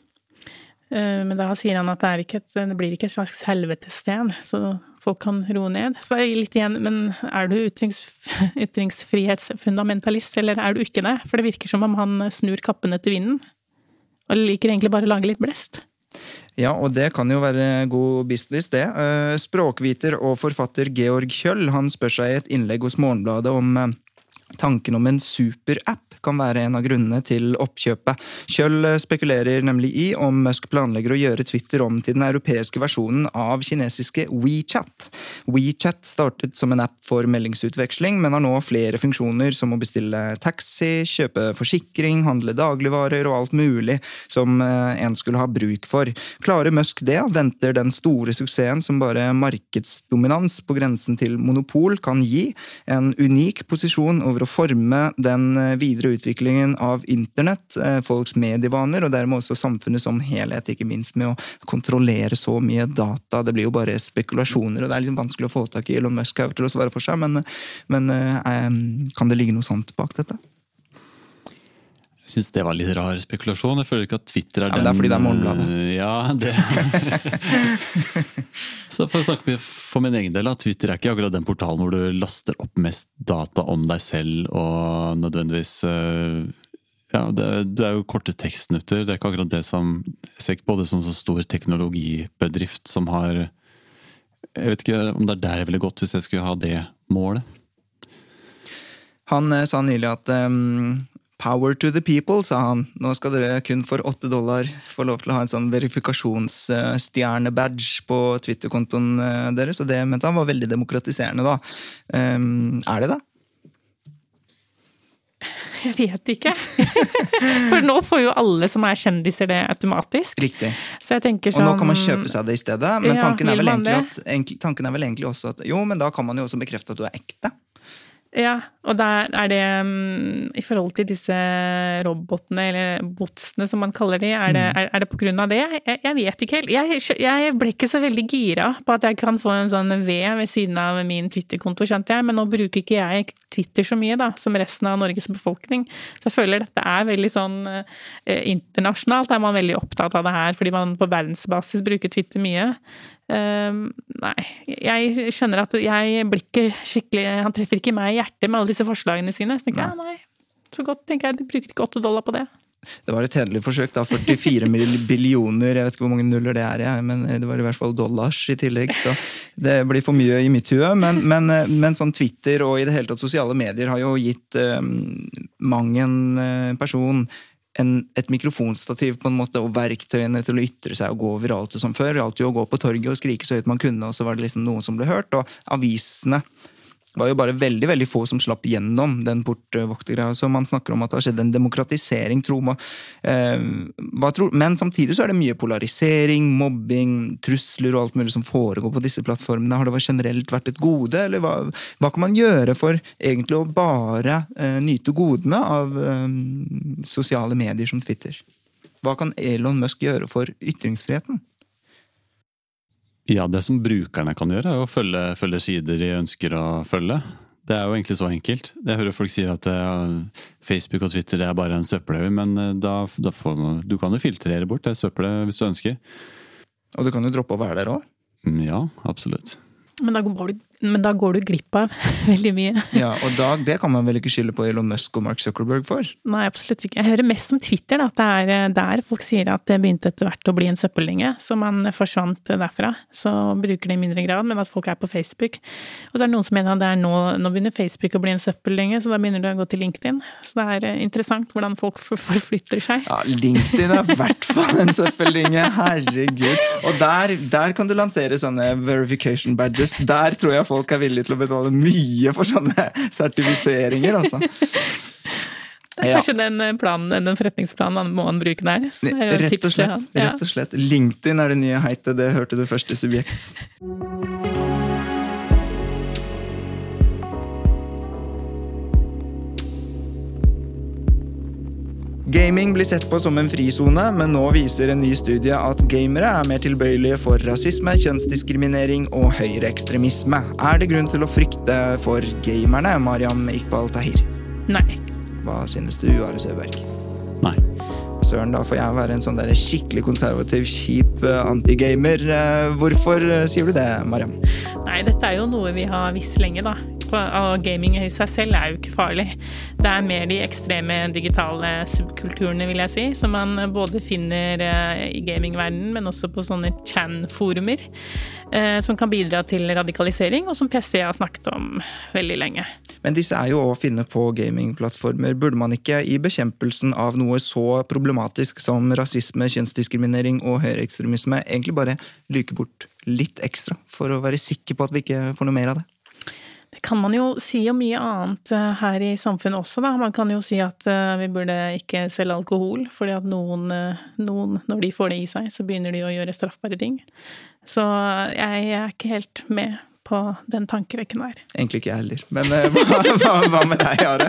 Uh, Men da sier han at det, ikke et, det blir ikke et slags helvetessted, så folk kan roe ned. Så jeg litt igjen, men er du ytrings, ytringsfrihetsfundamentalist, eller er du ikke det? For det virker som om han snur kappene til vinden. Og liker egentlig bare å lage litt blest. Ja, og det kan jo være god business, det. Eh, Språkviter og forfatter Georg Kjøll han spør seg i et innlegg hos Morgenbladet om eh, tanken om en superapp kan være en av grunnene til oppkjøpet. Kjøll eh, spekulerer nemlig i om Musk planlegger å gjøre Twitter om til den europeiske versjonen av kinesiske WeChat. WeChat startet som en app for meldingsutveksling, men har nå flere funksjoner som å bestille taxi, kjøpe forsikring, handle dagligvarer og alt mulig som eh, en skulle ha bruk for. Klarer Musk det, venter den store suksessen som bare markedsdominans på grensen til monopol kan gi, en unik posisjon over å forme den eh, videre utviklingen av internett, eh, folks medievaner, og dermed også samfunnet som helhet, ikke minst med å kontrollere så mye data. Det blir jo bare spekulasjoner, og det er liksom vanskelig å få tak i Elon Musk til å svare for seg, men, men eh, kan det ligge noe sånt bak dette? Jeg syns det var litt rar spekulasjon. Jeg føler ikke at Twitter er Ja, den det er fordi det er Morgenbladet. øh, Ja, det Så for å snakke for min egen del, at Twitter er ikke akkurat den portalen hvor du laster opp mest data om deg selv og nødvendigvis øh, Ja, det, det er jo korte tekstnutter. Det er ikke akkurat det som Jeg ser ikke på det som så stor teknologibedrift som har Jeg vet ikke om det er der jeg ville gått hvis jeg skulle ha det målet. Han eh, sa nylig at ehm, Power to the people, sa han. Nå skal dere kun for åtte dollar få lov til å ha en sånn verifikasjonsstjerne-badge på Twitter-kontoen eh, deres, og det mente han var veldig demokratiserende, da. Um, er det det? Jeg vet ikke. For nå får jo alle som er kjendiser det automatisk. Riktig. Så jeg tenker sånn... Og sånn nå kan man kjøpe seg det i stedet, men Ja, tanken, er vel egentlig at, tanken er vel egentlig også at Jo, men da kan man jo også bekrefte at du er ekte. Ja, og der er det um, I forhold til disse robotene, eller botsene som man kaller de, er det, Mm. er, er det på grunn av det? Jeg, jeg vet ikke helt. Jeg, jeg ble ikke så veldig gira på at jeg kan få en sånn V ved siden av min Twitter-konto, skjønte jeg, men nå bruker ikke jeg Twitter så mye, da, som resten av Norges befolkning. Så jeg føler dette er veldig sånn eh, internasjonalt, er man veldig opptatt av det her, fordi man på verdensbasis bruker Twitter mye. Ehm, nei, jeg skjønner at jeg blir ikke skikkelig Han treffer ikke meg i hjertet med alle disse forslagene sine. Så tenker jeg, ja, nei, så godt, tenker jeg. De bruker ikke åtte dollar på det. Det var et hederlig forsøk, da. 44 mill- billioner, jeg vet ikke hvor mange nuller det er, jeg, men det var i hvert fall dollars i tillegg. Så det blir for mye i mitt hue. Men, men, men sånn Twitter og i det hele tatt sosiale medier har jo gitt um, mang en eh, person en, et mikrofonstativ på en måte, og verktøyene til å ytre seg og gå viralt og som før. Alltid å gå på torget og skrike så høyt man kunne, og så var det liksom noen som ble hørt. Og avisene Det var jo bare veldig veldig få som slapp gjennom den portvoktergreia. Så man snakker om at det har skjedd en demokratisering, tro meg. Eh, men samtidig så er det mye polarisering, mobbing, trusler og alt mulig som foregår på disse plattformene. Har det generelt vært et gode, eller hva, hva kan man gjøre for egentlig å bare eh, nyte godene av eh, sosiale medier som Twitter? Hva kan Elon Musk gjøre for ytringsfriheten? Ja, det som brukerne kan gjøre, er å følge, følge, sider de ønsker å følge. Det er jo egentlig så enkelt. Jeg hører folk si at uh, Facebook og Twitter det er bare en søppelhaug, men uh, da, da får man, du kan jo filtrere bort det søppelet hvis du ønsker. Og du kan jo droppe å være der òg? Mm, ja, absolutt. Men da, går du, men da går du glipp av veldig mye. Ja, og da, Det kan man vel ikke skylde på Elon Musk og Mark Zuckerberg for? Nei, absolutt ikke. Jeg hører mest om Twitter, da, at det er eh, der folk sier at det begynte etter hvert å bli en søppeldynge. Så man forsvant derfra. Så bruker det i mindre grad, men at folk er på Facebook. Og så er det noen som mener at det er nå, nå begynner Facebook å bli en søppeldynge, så da begynner du å gå til LinkedIn. Så det er eh, interessant hvordan folk forflytter seg. Ja, LinkedIn er i hvert fall en søppeldynge. Herregud. Og der, der kan du lansere sånne verification badges der tror jeg folk er villige til å betale mye for sånne sertifiseringer, altså. Det er kanskje ja. den, planen, den forretningsplanen må han bruke der. Rett og, slett, rett og slett. LinkedIn er det nye heitet, det hørte du først i subjekt. Gaming blir sett på som en frisone, men nå viser en ny studie at gamere er mer tilbøyelige for rasisme, kjønnsdiskriminering og høyreekstremisme. Er det grunn til å frykte for gamerne, Mariam Iqbal Tahir? Nei. Hva synes du, Are Søberg? Nei. Søren, da får jeg være en sånn der skikkelig konservativ, kjip uh, antigamer. Uh, hvorfor uh, sier du det, Mariam? Nei, dette er jo noe vi har visst lenge, da og gaming i seg selv er jo ikke farlig. Det er mer de ekstreme digitale subkulturene, vil jeg si, som man både finner eh, i gamingverdenen, men også på sånne Chan-forumer, eh, som kan bidra til radikalisering, og som PC har snakket om veldig lenge. Men disse er jo å finne på gamingplattformer. Burde man ikke i bekjempelsen av noe så problematisk som rasisme, kjønnsdiskriminering og høyreekstremisme egentlig bare luke bort litt ekstra, for å være sikker på at vi ikke får noe mer av det? Det kan man jo si om mye annet eh, her i samfunnet også, da. Man kan jo si at eh, vi burde ikke selge alkohol, fordi at noen, eh, noen, når de får det i seg, så begynner de å gjøre straffbare ting. Så jeg er ikke helt med på den tankerekken der. Egentlig ikke jeg heller. Men uh, hva, hva, hva, med deg, Are?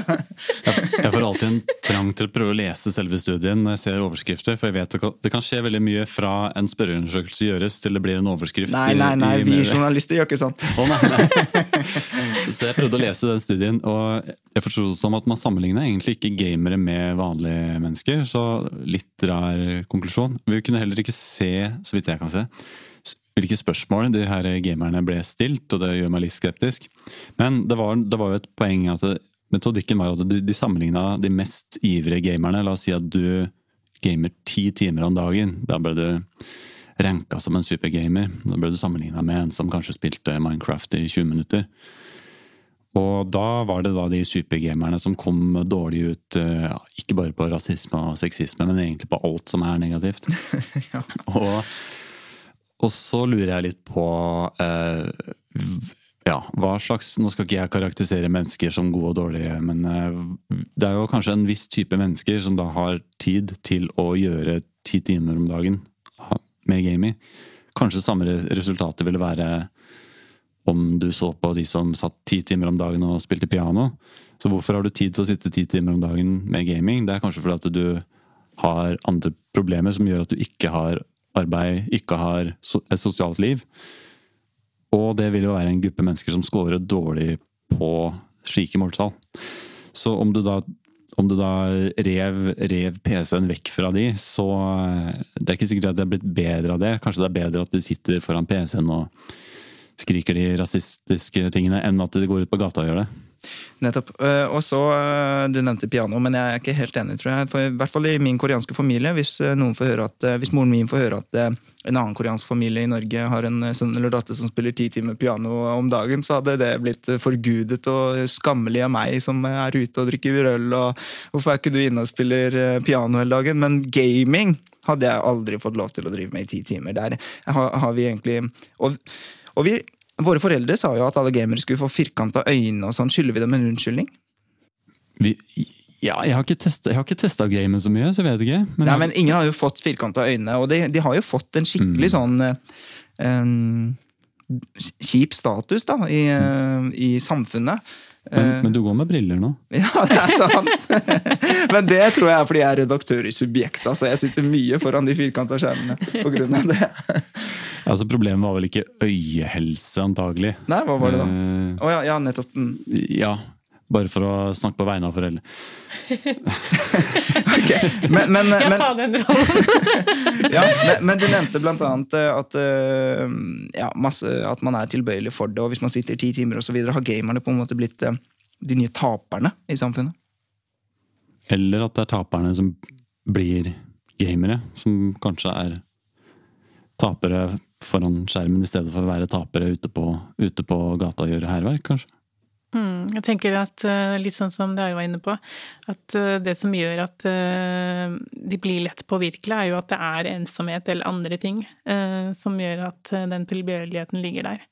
jeg får alltid en trang til å prøve å lese selve studien når jeg ser overskrifter. For jeg vet at det kan skje veldig mye fra en spørreundersøkelse gjøres til det blir en overskrift. Nei, nei, nei, i, i vi journalister gjør ikke sånn. Oh, nei, nei. Så jeg prøvde å lese den studien, og jeg forsto det som at man sammenligner egentlig ikke gamere med vanlige mennesker. Så litt rar konklusjon. Vi kunne heller ikke se, så vidt jeg kan se, hvilke spørsmål de her gamerne ble stilt, og det gjør meg litt skeptisk. Men det var, det var jo et poeng at metodikken var at de, de sammenligna de mest ivrige gamerne. La oss si at du gamer ti timer om dagen. Da ble du ranka som en supergamer. Da ble du sammenligna med en som kanskje spilte Minecraft i 20 minutter. Og da var det da de supergamerne som kom dårlig ut, eh, ikke bare på rasisme og sexisme, men egentlig på alt som er negativt. ja. Og og så lurer jeg litt på eh, ja, hva slags Nå skal ikke jeg karakterisere mennesker som gode og dårlige, men eh, det er jo kanskje en viss type mennesker som da har tid til å gjøre ti timer om dagen med gaming. Kanskje samme resultatet ville være om du så på de som satt ti timer om dagen og spilte piano. Så hvorfor har du tid til å sitte ti timer om dagen med gaming? Det er kanskje fordi at du har andre problemer som gjør at du ikke har arbeid, ikke har et sosialt liv. Og det vil jo være en gruppe mennesker som scorer dårlig på slike måltall. Så om du da, om du da rev, rev PC-en vekk fra de, så Det er ikke sikkert at det er blitt bedre av det. Kanskje det er bedre at de sitter foran PC-en og skriker de rasistiske tingene, enn at de går ut på gata og gjør det. Nettopp. Eh, og så, eh, Du nevnte piano, men jeg er ikke helt enig, tror jeg. For I hvert fall i min koreanske familie. Hvis, eh, noen får høre at, hvis moren min får høre at en annen koreansk familie i Norge har en sønn eller datter som spiller ti timer piano om dagen, så hadde det blitt forgudet og skammelig av meg som er ute og drikker øl. og Hvorfor er ikke du inne og spiller piano hele dagen? Men gaming hadde jeg aldri fått lov til å drive med i ti timer. Der har, har vi egentlig og, og vi Våre foreldre sa jo at alle gamere skulle få firkanta øyne og sånn. Skylder vi dem en unnskyldning? Vi, ja, jeg har ikke testa, gamet så mye, så jeg vet ikke. Men, Nei, men ingen har jo fått firkanta øyne, og de, de har jo fått en skikkelig Mm. sånn um, kjip status da, i, mm. i samfunnet. Men, Eh, men du går med briller nå? Ja, det er sant! Men det tror jeg er fordi jeg er redaktør i Subjekt. Altså jeg sitter mye foran de firkanta skjermene på grunn av det. Altså, Problemet var vel ikke øyehelse, antagelig. Nei, hva var det da? Å uh, oh, ja, ja, nettopp. Mm. ja, bare for å snakke på vegne av foreldre. okay. Men, men, Jeg tar den rollen. ja, men, men du nevnte annet eh, at, eh, ja, masse, at man er tilbøyelig for det, og hvis man sitter ti timer osv., har gamerne på en måte blitt eh, de nye taperne i samfunnet? Eller at det er taperne som blir gamere, som kanskje er tapere foran skjermen i stedet for å være tapere ute på, ute på gata og gjøre hærverk, kanskje. Mm, jeg tenker at eh, litt sånn som Dare var inne på, at eh, det som gjør at eh, de blir lett påvirkelige, er jo at det er ensomhet eller andre ting som gjør at den tilbøyeligheten ligger der.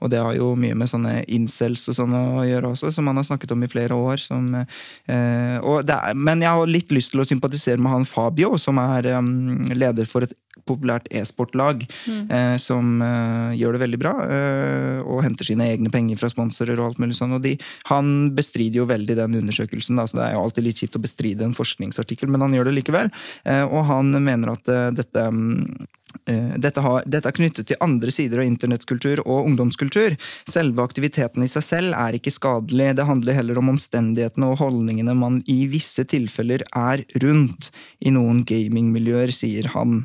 Og det har jo mye med sånne incels og sånn å gjøre også, som han har snakket om i flere år. Som, eh, er, men jeg har litt lyst til å sympatisere med han Fabio, som er um, leder for et populært e-sportlag, eh, som eh, gjør det veldig bra. Eh, og henter sine egne penger fra sponsorer og alt mulig sånn. Og de, han bestrider jo veldig den undersøkelsen, da, så det er jo alltid litt kjipt å bestride en forskningsartikkel, men han gjør det likevel. Eh, og han mener at dette mm, Eh, Dette, har, dette er knyttet til andre sider av internettkultur og ungdomskultur. Selve aktiviteten i seg selv er ikke skadelig, det handler heller om omstendighetene og holdningene man i visse tilfeller er rundt i noen gamingmiljøer, sier han.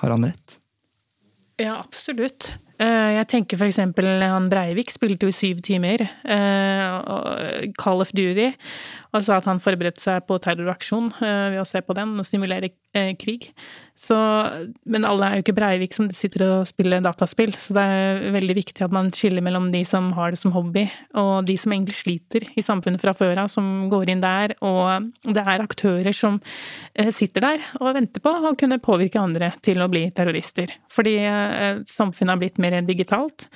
Har han rett? Ja, absolutt. Eh, Jeg tenker for eksempel han Breivik spilte jo syv timer. eh, Call of Duty. Og sa at han forberedte seg på terroraksjon eh, ved å se på den og simulere eh, krig. Så, men alle er jo ikke Breivik som sitter og spiller dataspill, så det er veldig viktig at man skiller mellom de som har det som hobby, og de som egentlig sliter i samfunnet fra før av, som går inn der. Og det er aktører som eh, sitter der og venter på å kunne påvirke andre til å bli terrorister. Fordi samfunnet har blitt mer digitalt.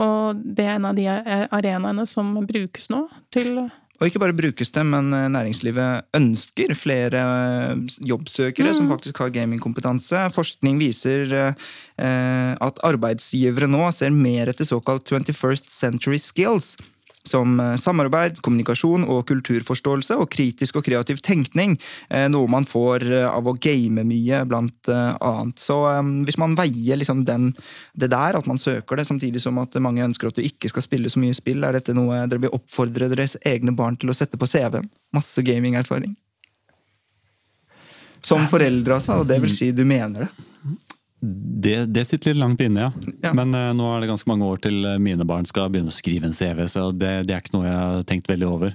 Og det er en av de arenaene som brukes nå til Og ikke bare brukes det, men eh, næringslivet ønsker flere jobbsøkere jobbsøkere som faktisk har gamingkompetanse. Forskning viser eh, eh, at arbeidsgivere nå ser mer etter såkalt 21st century skills. Som eh, samarbeid, kommunikasjon og kulturforståelse og kritisk og kreativ tenkning. eh, Noe man får eh, av å game mye, blant annet. Så hvis man veier liksom den, det der, at man søker det, samtidig som at mange ønsker at du ikke skal spille så mye spill, er dette noe dere vil oppfordre deres egne barn til å sette på CV-en? Masse gamingerfaring. Som foreldre, altså. Og det vil si du mener det. Det, det sitter litt langt inne, ja. Ja. Men uh, nå er det ganske mange år til eh, mine barn skal begynne å skrive en CV, så det, det er ikke noe jeg har tenkt veldig over.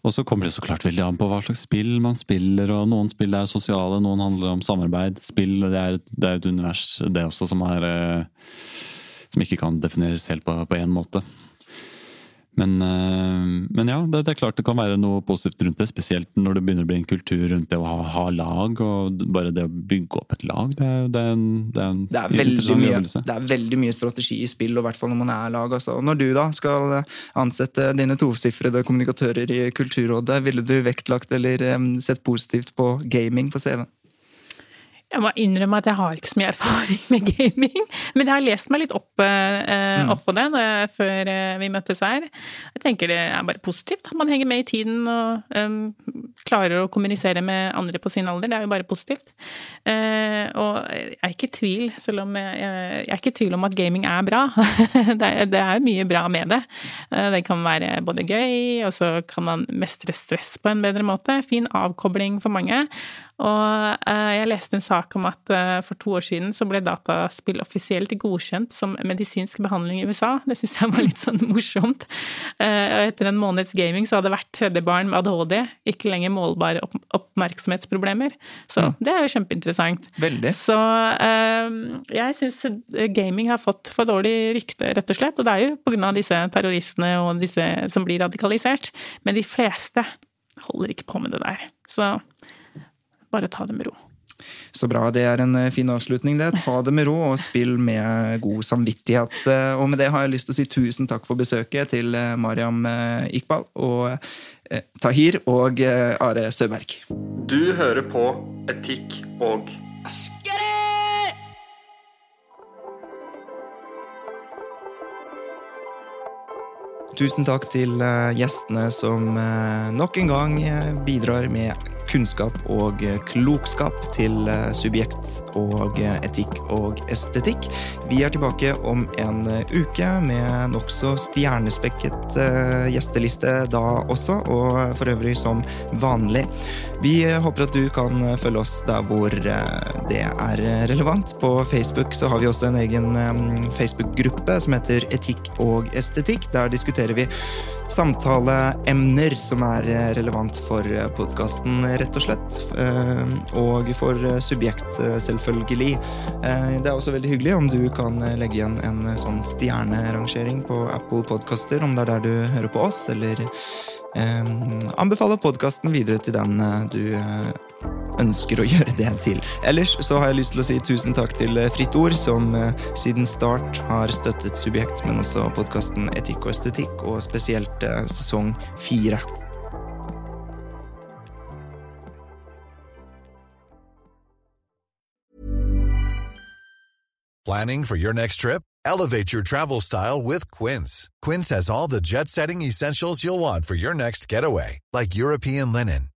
Og så kommer det så klart veldig an på hva slags spill man spiller, og noen spill er sosiale, noen handler om samarbeid. Spill det er, det er et univers, det også, som er uh, Som ikke kan defineres helt på én måte. Men, eh, men ja, det, det er klart det kan være noe positivt rundt det. Spesielt når det begynner å bli en kultur rundt det å ha, ha lag. Og bare det å bygge opp et lag, det er, det er en, det er en Det er, veldig mye, øvelse. det er veldig mye strategi i spill, og i hvert fall når man er lag. Altså. Når du da skal eh, ansette dine tosifrede kommunikatører i Kulturrådet, ville du vektlagt eller em, sett positivt på gaming på CV-en? Jeg må innrømme at jeg har ikke så mye erfaring med gaming, men jeg har lest meg litt opp, eh, opp på det jeg, før eh, vi møttes her. Jeg tenker det er bare positivt. at Man henger med i tiden og em, klarer å kommunisere med andre på sin alder. Det er jo bare positivt. Eh, og jeg er ikke i tvil, selv om jeg, jeg, jeg er ikke i tvil om at gaming er bra. det, er, det er mye bra med det. Eh, det kan være både gøy, og så kan man mestre stress på en bedre måte. Fin avkobling for mange. Og eh, jeg leste en sak om at eh, for to år siden så ble dataspill offisielt godkjent som medisinsk behandling i USA. Det syns jeg var litt sånn morsomt. Eh, og etter en måneds gaming så hadde hvert tredje barn med ADHD ikke lenger målbare oppmerksomhetsproblemer. Så det er jo kjempeinteressant. Veldig. Så jeg syns gaming har fått for dårlig rykte, rett og slett. Og det er jo på grunn av disse terroristene og disse som blir radikalisert. Men de fleste holder ikke på med det der. Så bare ta det med ro. Så bra. Det er en eh, fin avslutning, det. Ta det med ro og spill med god samvittighet. Eh, Og med det har jeg lyst til å si tusen takk for besøket til eh, Mariam Iqbal og Tahir og Are Søberg. Du hører på Etikk og Tusen takk til gjestene som nok en gang bidrar med kunnskap og eh, klokskap til eh, subjekt og eh, etikk og estetikk. Vi er tilbake om en uke med nokså stjernespekket gjesteliste da også, og for øvrig som vanlig. Vi håper at du kan følge oss der hvor det er relevant. På Facebook så har vi også en egen Facebook-gruppe som heter Etikk og estetikk. Der diskuterer vi samtaleemner som er eh, relevant for podkasten, rett og slett. Eh, Og for eh, subjekt, eh, selvfølgelig. Eh, Det er også veldig hyggelig om du kan eh, legge igjen en eh, sånn stjernerangering på Apple Podkaster, om det er der du hører på oss, eller anbefaler anbefale podkasten videre til den eh, du eh, ønsker å gjøre det til. Ellers så har jeg lyst til å si tusen takk til eh, Fritt Ord, som eh, siden start har støttet Subjekt, men også podkasten Etikk og estetikk, og spesielt eh, sesong fire. Planning for your next trip? Elevate your travel style with Quince. Quince has all the jet setting essentials you'll want for your next getaway, like European linen,